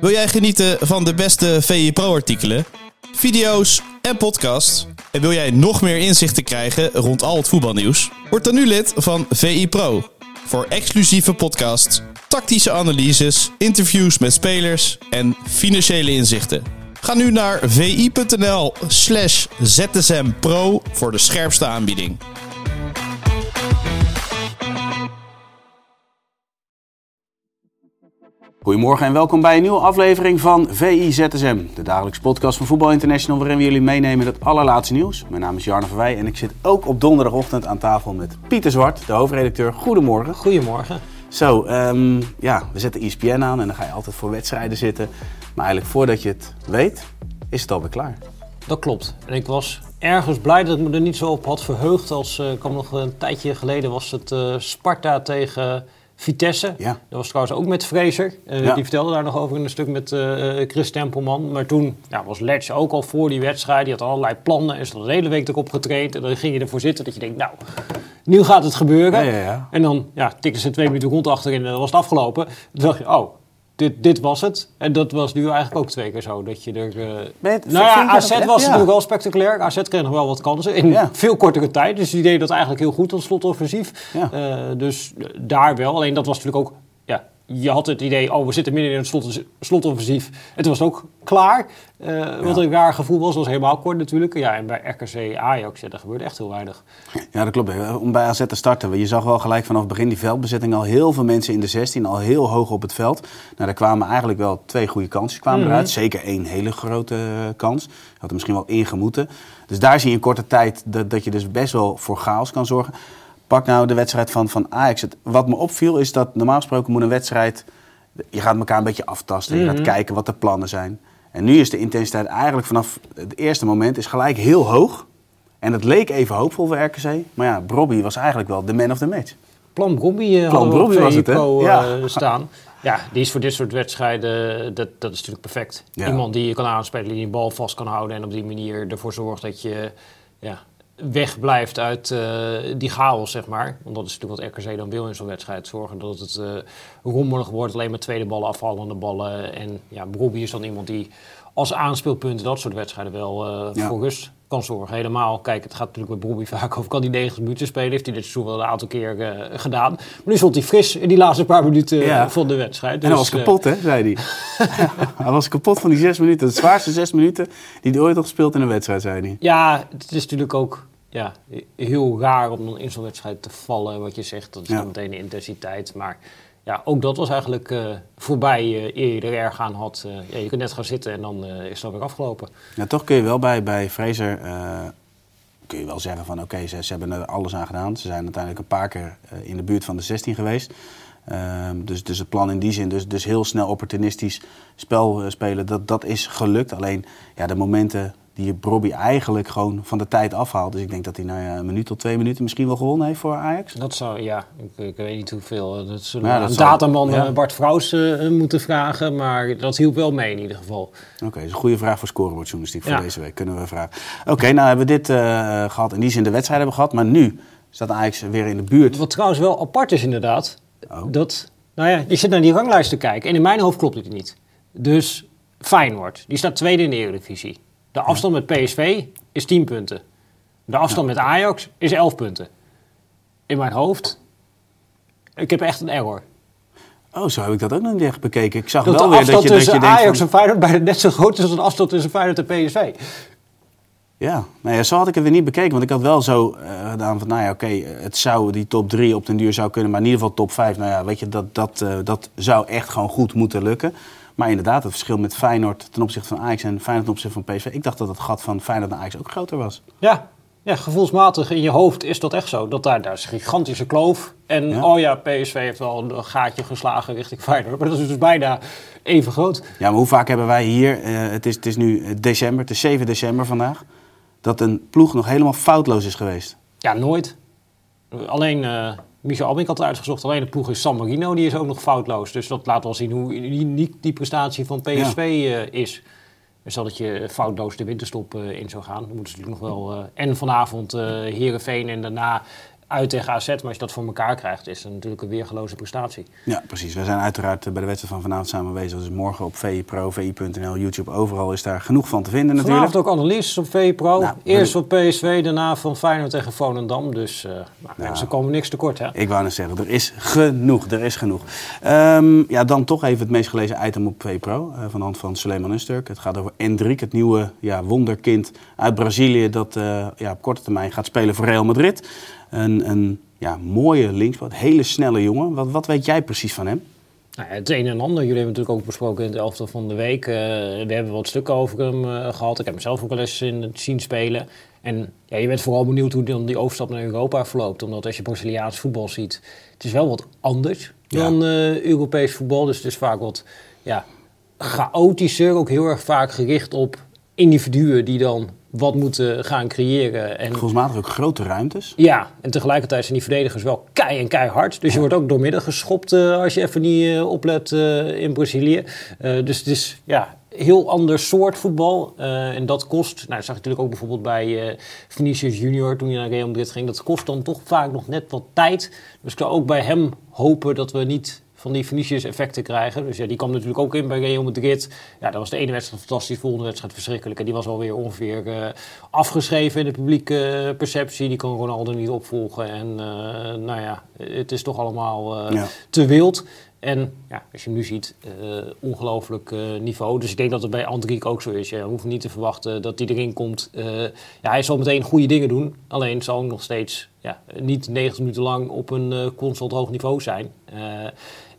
Wil jij genieten van de beste VI Pro-artikelen, video's en podcasts? En wil jij nog meer inzichten krijgen rond al het voetbalnieuws? Word dan nu lid van VI Pro. Voor exclusieve podcasts, tactische analyses, interviews met spelers en financiële inzichten. Ga nu naar vi.nl slash zsmpro voor de scherpste aanbieding. Goedemorgen en welkom bij een nieuwe aflevering van VIZSM, de dagelijkse podcast van Voetbal International, waarin we jullie meenemen in het allerlaatste nieuws. Mijn naam is Jarno Verwij en ik zit ook op donderdagochtend aan tafel met Pieter Zwart, de hoofdredacteur. Goedemorgen. Goedemorgen. Zo, ehm, ja, we zetten ESPN aan en dan ga je altijd voor wedstrijden zitten. Maar eigenlijk voordat je het weet, is het alweer klaar. Dat klopt. En ik was ergens blij dat ik me er niet zo op had verheugd als, uh, ik kwam nog een tijdje geleden, was het uh, Sparta tegen Vitesse. Ja. Dat was trouwens ook met Fraser. Uh, Ja. Die vertelde daar nog over in een stuk met eh, Chris Tempelman. Maar toen ja, was Letch ook al voor die wedstrijd. Die had allerlei plannen en is er de hele week erop getraind. En dan ging je ervoor zitten dat je denkt, nou, nu gaat het gebeuren. Ja, ja, ja. En dan ja, tikten ze twee minuten rond achterin en dan was het afgelopen. Toen dacht je, oh, dit, dit was het. En dat was nu eigenlijk ook twee keer zo. Dat je er... het- nou ja, AZ echt? was Ja. natuurlijk wel spectaculair. AZ kreeg nog wel wat kansen in Ja. veel kortere tijd. Dus die deed dat eigenlijk heel goed, dat slotoffensief. Ja. Eh, dus daar wel. Alleen dat was natuurlijk ook... Ja, je had het idee, oh, we zitten midden in het slot, slotoffensief. En toen was het ook klaar. Eh, Wat een raar gevoel was. Dat was helemaal kort natuurlijk. Ja, en bij RKC Ajax, ja, daar gebeurde echt heel weinig. Ja, dat klopt. Om bij AZ te starten, je zag wel gelijk vanaf het begin die veldbezetting al heel veel mensen in de 16, al heel hoog op het veld. Nou, daar kwamen eigenlijk wel twee goede kansen kwamen Mhm. eruit. Zeker één hele grote eh, kans. Had er misschien wel ingemoeten. Dus daar zie je in korte tijd dat, dat je dus best wel voor chaos kan zorgen. Pak nou de wedstrijd van, van Ajax. Het, wat me opviel is dat normaal gesproken moet een wedstrijd... Je gaat elkaar een beetje aftasten. Je Mhm. gaat kijken wat de plannen zijn. En nu is de intensiteit eigenlijk vanaf het eerste moment is gelijk heel hoog. En het leek even hoopvol voor RKC. Maar ja, Brobby was eigenlijk wel de man of the match. Plan Brobby uh, Brobby was het, hè? VI-Pro, Ja. eh, staan. Ja, die is voor dit soort wedstrijden, dat, dat is natuurlijk perfect. Ja. Iemand die je kan aanspelen, die een bal vast kan houden... en op die manier ervoor zorgt dat je ja, wegblijft uit eh, die chaos, zeg maar. Want dat is natuurlijk wat RKC dan wil in zo'n wedstrijd. Zorgen dat het eh rommelig wordt, alleen met tweede ballen, afvallende ballen. En ja, is dan iemand die als aanspeelpunt dat soort wedstrijden wel eh, Ja. voor rust kan zorgen. Helemaal, kijk, het gaat natuurlijk met Brobby vaak over... kan die 90 minuten spelen, heeft hij dit seizoen wel een aantal keer gedaan. Maar nu stond hij fris in die laatste paar minuten Ja. van de wedstrijd. En hij was Dus, eh, kapot, hè, zei hij. hij was kapot van die zes minuten. De zwaarste zes minuten die hij ooit had gespeeld in een wedstrijd, zei hij. Ja, het is natuurlijk ook ja, heel raar om dan in zo'n wedstrijd te vallen. Wat je zegt, dat is Ja. meteen de intensiteit. Maar ja, ook dat was eigenlijk eh, voorbij eh, eer je er erg aan had. Eh, ja, je kunt net gaan zitten en dan is het alweer afgelopen. Ja, toch kun je wel bij, bij Fraser... kun je wel zeggen van oké, ze, ze hebben er alles aan gedaan. Ze zijn uiteindelijk een paar keer in de buurt van de 16 geweest. Ehm, dus, dus het plan in die zin, dus, dus heel snel opportunistisch spel spelen, dat, dat is gelukt. Alleen ja, de momenten die je Brobby eigenlijk gewoon van de tijd afhaalt. Dus ik denk dat hij nou ja, een minuut tot twee minuten misschien wel gewonnen heeft voor Ajax. Dat zou, ja, ik, ik weet niet hoeveel. eh, Dat zullen Ja, dat zou- dataman ja. eh, Bart Vrouws eh, moeten vragen. Maar dat hielp wel mee in ieder geval. Oké, dat is een goede vraag voor scorebordjournalistiek voor Ja. deze week. Kunnen we vragen. Oké, nou hebben we dit eh, gehad. In die zin de wedstrijd hebben gehad. Maar nu staat Ajax weer in de buurt. Wat trouwens wel apart is inderdaad, Oh. dat, nou ja, je zit naar die ranglijst te kijken en in mijn hoofd klopt het niet. Dus Feyenoord, die staat tweede in de Eredivisie. De afstand met PSV is 10 punten. De afstand met Ajax is 11 punten. In mijn hoofd, ik heb echt een error. Oh, zo heb ik dat ook nog niet echt bekeken. Ik zag Dat wel de weer dat je, dat je tussen denkt Ajax van- en Feyenoord bijna net zo groot is als de afstand tussen Feyenoord en PSV. Ja, nou ja, zo had ik het weer niet bekeken. Want ik had wel zo eh, gedaan van, nou ja, oké, het zou die top 3 op den duur zou kunnen. Maar in ieder geval top 5, nou ja, weet je, dat, dat, eh, dat zou echt gewoon goed moeten lukken. Maar inderdaad, het verschil met Feyenoord ten opzichte van Ajax en Feyenoord ten opzichte van PSV. Ik dacht dat het gat van Feyenoord naar Ajax ook groter was. Ja, ja, gevoelsmatig in je hoofd is dat echt zo. Dat daar, daar is een gigantische kloof. En Ja. oh ja, PSV heeft wel een gaatje geslagen richting Feyenoord. Maar dat is dus bijna even groot. Ja, maar hoe vaak hebben wij hier, eh, het, is, het is nu eh, december, het is 7 december vandaag, dat een ploeg nog helemaal foutloos is geweest. Ja, nooit. Alleen eh Michel Abink had uitgezocht. Alleen de ploeg is San Marino, die is ook nog foutloos. Dus dat laat wel zien hoe uniek die prestatie van PSV eh, is. Dus dat je foutloos de winterstop eh, in zou gaan. Dan moeten ze natuurlijk nog wel... eh, en vanavond eh Heerenveen en daarna uit tegen AZ. Maar als je dat voor elkaar krijgt, is dat natuurlijk een weergeloze prestatie. Ja, precies. Wij zijn uiteraard eh, bij de wedstrijd van vanavond samen aanwezig. Dus morgen op VI Pro, VI.nl, YouTube, overal is daar genoeg van te vinden natuurlijk. Vanavond ook analyses op VPRO. Nou, Eerst op PSV, daarna van Feyenoord tegen Volendam. Dus eh nou, ze komen niks tekort, hè? Ik wou net zeggen, er is genoeg, er is genoeg. Ehm, ja, dan toch even het meest gelezen item op VPRO, eh van de hand van Suleiman Usturk. Het gaat over Endrick, het nieuwe ja, wonderkind uit Brazilië dat ja, op korte termijn gaat spelen voor Real Madrid. Een, een ja, mooie linkspoot, hele snelle jongen. Wat, wat weet jij precies van hem? Nou ja, het een en ander. Jullie hebben natuurlijk ook besproken in het elftal van de week. Eh, we hebben wat stukken over hem eh, gehad. Ik heb hem zelf ook wel eens in het zien spelen. En ja, je bent vooral benieuwd hoe dan die overstap naar Europa verloopt. Omdat als je Braziliaans voetbal ziet, het is wel wat anders Ja. dan eh, Europees voetbal. Dus het is vaak wat ja, chaotischer. Ook heel erg vaak gericht op individuen die dan wat moeten gaan creëren. En Gevoelsmatig ook grote ruimtes. ja, en tegelijkertijd zijn die verdedigers wel kei en keihard. Dus je wordt ook doormidden geschopt eh, als je even niet eh, oplet eh, in Brazilië. Dus het is ja, heel ander soort voetbal. En dat kost, nou dat zag je natuurlijk ook bijvoorbeeld bij Vinicius Junior toen hij naar Real Madrid ging. Dat kost dan toch vaak nog net wat tijd. Dus ik zou ook bij hem hopen dat we niet van die Vinicius effecten krijgen. Dus ja, die kwam natuurlijk ook in bij Real Madrid. Ja, dat was de ene wedstrijd fantastisch, de volgende wedstrijd verschrikkelijk. En die was alweer ongeveer eh, afgeschreven in de publieke eh, perceptie. Die kon Ronaldo niet opvolgen. En eh, nou ja, het is toch allemaal Ja. te wild. En ja, als je hem nu ziet, ongelooflijk niveau. Dus ik denk dat het bij Andriek ook zo is. Je hoeft niet te verwachten dat hij erin komt. Ja, hij zal meteen goede dingen doen. Alleen zal hij nog steeds ja, niet 90 minuten lang op een constant hoog niveau zijn.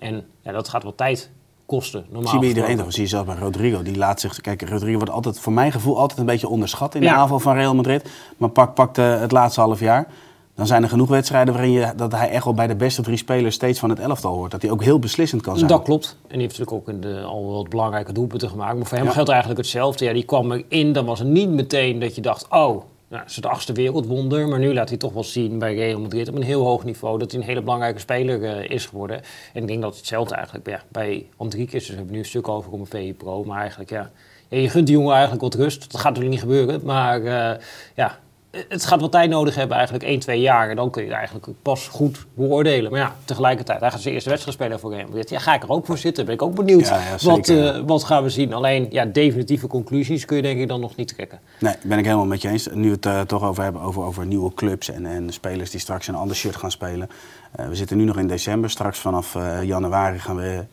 Eh, en ja, dat gaat wat tijd kosten. Normaal zie je iedereen toch? Zie je zelfs bij Rodrigo. Die laat zich. Kijk, Rodrigo wordt altijd, voor mijn gevoel, altijd een beetje onderschat in de Ja. aanval van Real Madrid. Maar pak, pak de, het laatste half jaar. Dan zijn er genoeg wedstrijden waarin je, dat hij echt wel bij de beste drie spelers steeds van het elftal hoort. Dat hij ook heel beslissend kan zijn. Dat klopt. En die heeft natuurlijk ook in de, al wat belangrijke doelpunten gemaakt. Maar voor hem Ja. geldt eigenlijk hetzelfde. Ja, die kwam erin, dan was het niet meteen dat je dacht... oh, nou, is het achtste wereldwonder. Maar nu laat hij toch wel zien bij Real Madrid op een heel hoog niveau... dat hij een hele belangrijke speler eh, is geworden. En ik denk dat het hetzelfde eigenlijk ja, bij Andriek is. Dus we hebben nu een stuk over om een VE Pro. Maar eigenlijk, ja, ja, je gunt die jongen eigenlijk wat rust. Dat gaat natuurlijk niet gebeuren. Maar eh, ja, het gaat wat tijd nodig hebben, eigenlijk 1, 2 jaar. En dan kun je het eigenlijk pas goed beoordelen. Maar ja, tegelijkertijd, hij gaat zijn eerste wedstrijd spelen voor Real Madrid. Ja, ga ik er ook voor zitten? Ben ik ook benieuwd. Ja, ja, wat, eh, wat gaan we zien? Alleen, ja, definitieve conclusies kun je denk ik dan nog niet trekken. Nee, ben ik helemaal met je eens. Nu we het eh, toch over hebben over, over nieuwe clubs en, en spelers die straks een ander shirt gaan spelen. Eh, we zitten nu nog in december. Straks vanaf januari gaan we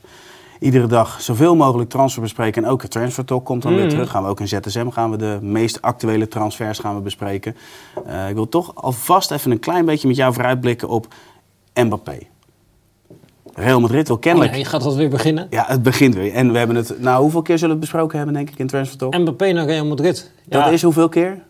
iedere dag zoveel mogelijk transfer bespreken. En ook het transfer talk komt dan weer terug. Gaan we ook in ZSM gaan we de meest actuele transfers gaan we bespreken. Eh, ik wil toch alvast even een klein beetje met jou vooruitblikken op Mbappé. Real Madrid wil kennelijk... Oh nee, gaat dat weer beginnen? Ja, het begint weer. En we hebben het... Nou, hoeveel keer zullen we het besproken hebben, denk ik, in Transfer Talk? Mbappé naar Real Madrid. Ja, Dat is hoeveel keer?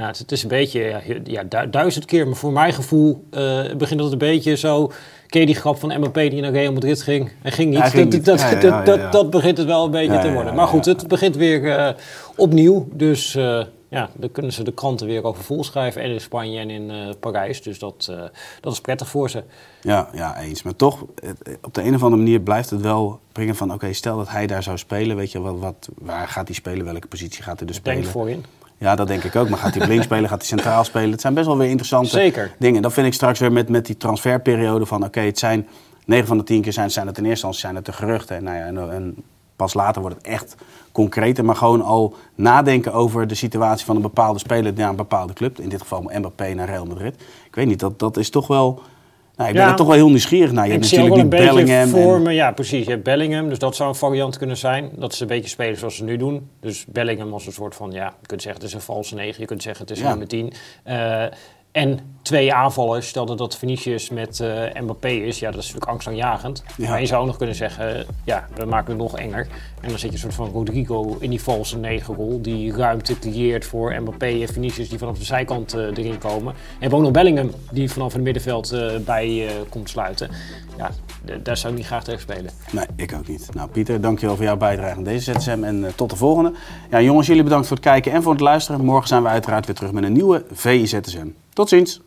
Ja, het, het is een beetje, ja, ja, du- duizend keer. Maar voor mijn gevoel eh, begint het een beetje zo... Ken je die grap van Mbappé die naar Real Madrid ging? Hij ging niet. Ging dat, niet. Dat, Ja, ja, dat, ja, dat, ja. dat begint het wel een beetje te worden. Maar goed, het begint weer eh, opnieuw. Dus eh, ja, dan kunnen ze de kranten weer over vol schrijven. En in Spanje en in Parijs. Dus dat, dat is prettig voor ze. Ja, ja, eens. Maar toch, het- op de een of andere manier blijft het wel brengen van... oké, stel dat hij daar zou spelen, weet je, wat, wat, waar gaat hij spelen? Welke positie gaat hij dus Ik denk spelen? voorin. Ja, dat denk ik ook. Maar gaat hij op links spelen? Gaat hij centraal spelen? Het zijn best wel weer interessante Zeker. dingen. Dat vind ik straks weer met, met die transferperiode van... oké, het zijn 9 van de 10 keer zijn, zijn het in eerste instantie zijn het de geruchten. En, nou ja, en, en pas later wordt het echt concreter. Maar gewoon al nadenken over de situatie van een bepaalde speler... naar een bepaalde club. In dit geval Mbappé naar Real Madrid. Ik weet niet, dat, dat is toch wel... Nou, ik ben Ja. er toch wel heel nieuwsgierig naar. Je hebt natuurlijk beetje Bellingham. voor en- me. Ja, precies. Je hebt Bellingham, dus dat zou een variant kunnen zijn. Dat is een beetje spelen zoals ze nu doen. Dus Bellingham als een soort van, ja, je kunt zeggen het is een valse negen. Je kunt zeggen het is een nummer 10. Eh, en twee aanvallers. Stel dat Vinicius met uh, Mbappé is. Ja, dat is natuurlijk angstaanjagend. Ja. Maar je zou ook nog kunnen zeggen, ja, we maken het nog enger. En dan zit je een soort van Rodrigo in die valse negenrol. Die ruimte creëert voor Mbappé en Vinicius die vanaf de zijkant uh, erin komen. En ook nog Bellingham die vanaf het middenveld uh, bij komt sluiten. Ja, daar zou ik niet graag tegen spelen. Nee, ik ook niet. Nou Pieter, dankjewel voor jouw bijdrage aan deze ZSM en tot de volgende. Ja jongens, jullie bedankt voor het kijken en voor het luisteren. Morgen zijn we uiteraard weer terug met een nieuwe VIZSM. Tot ziens!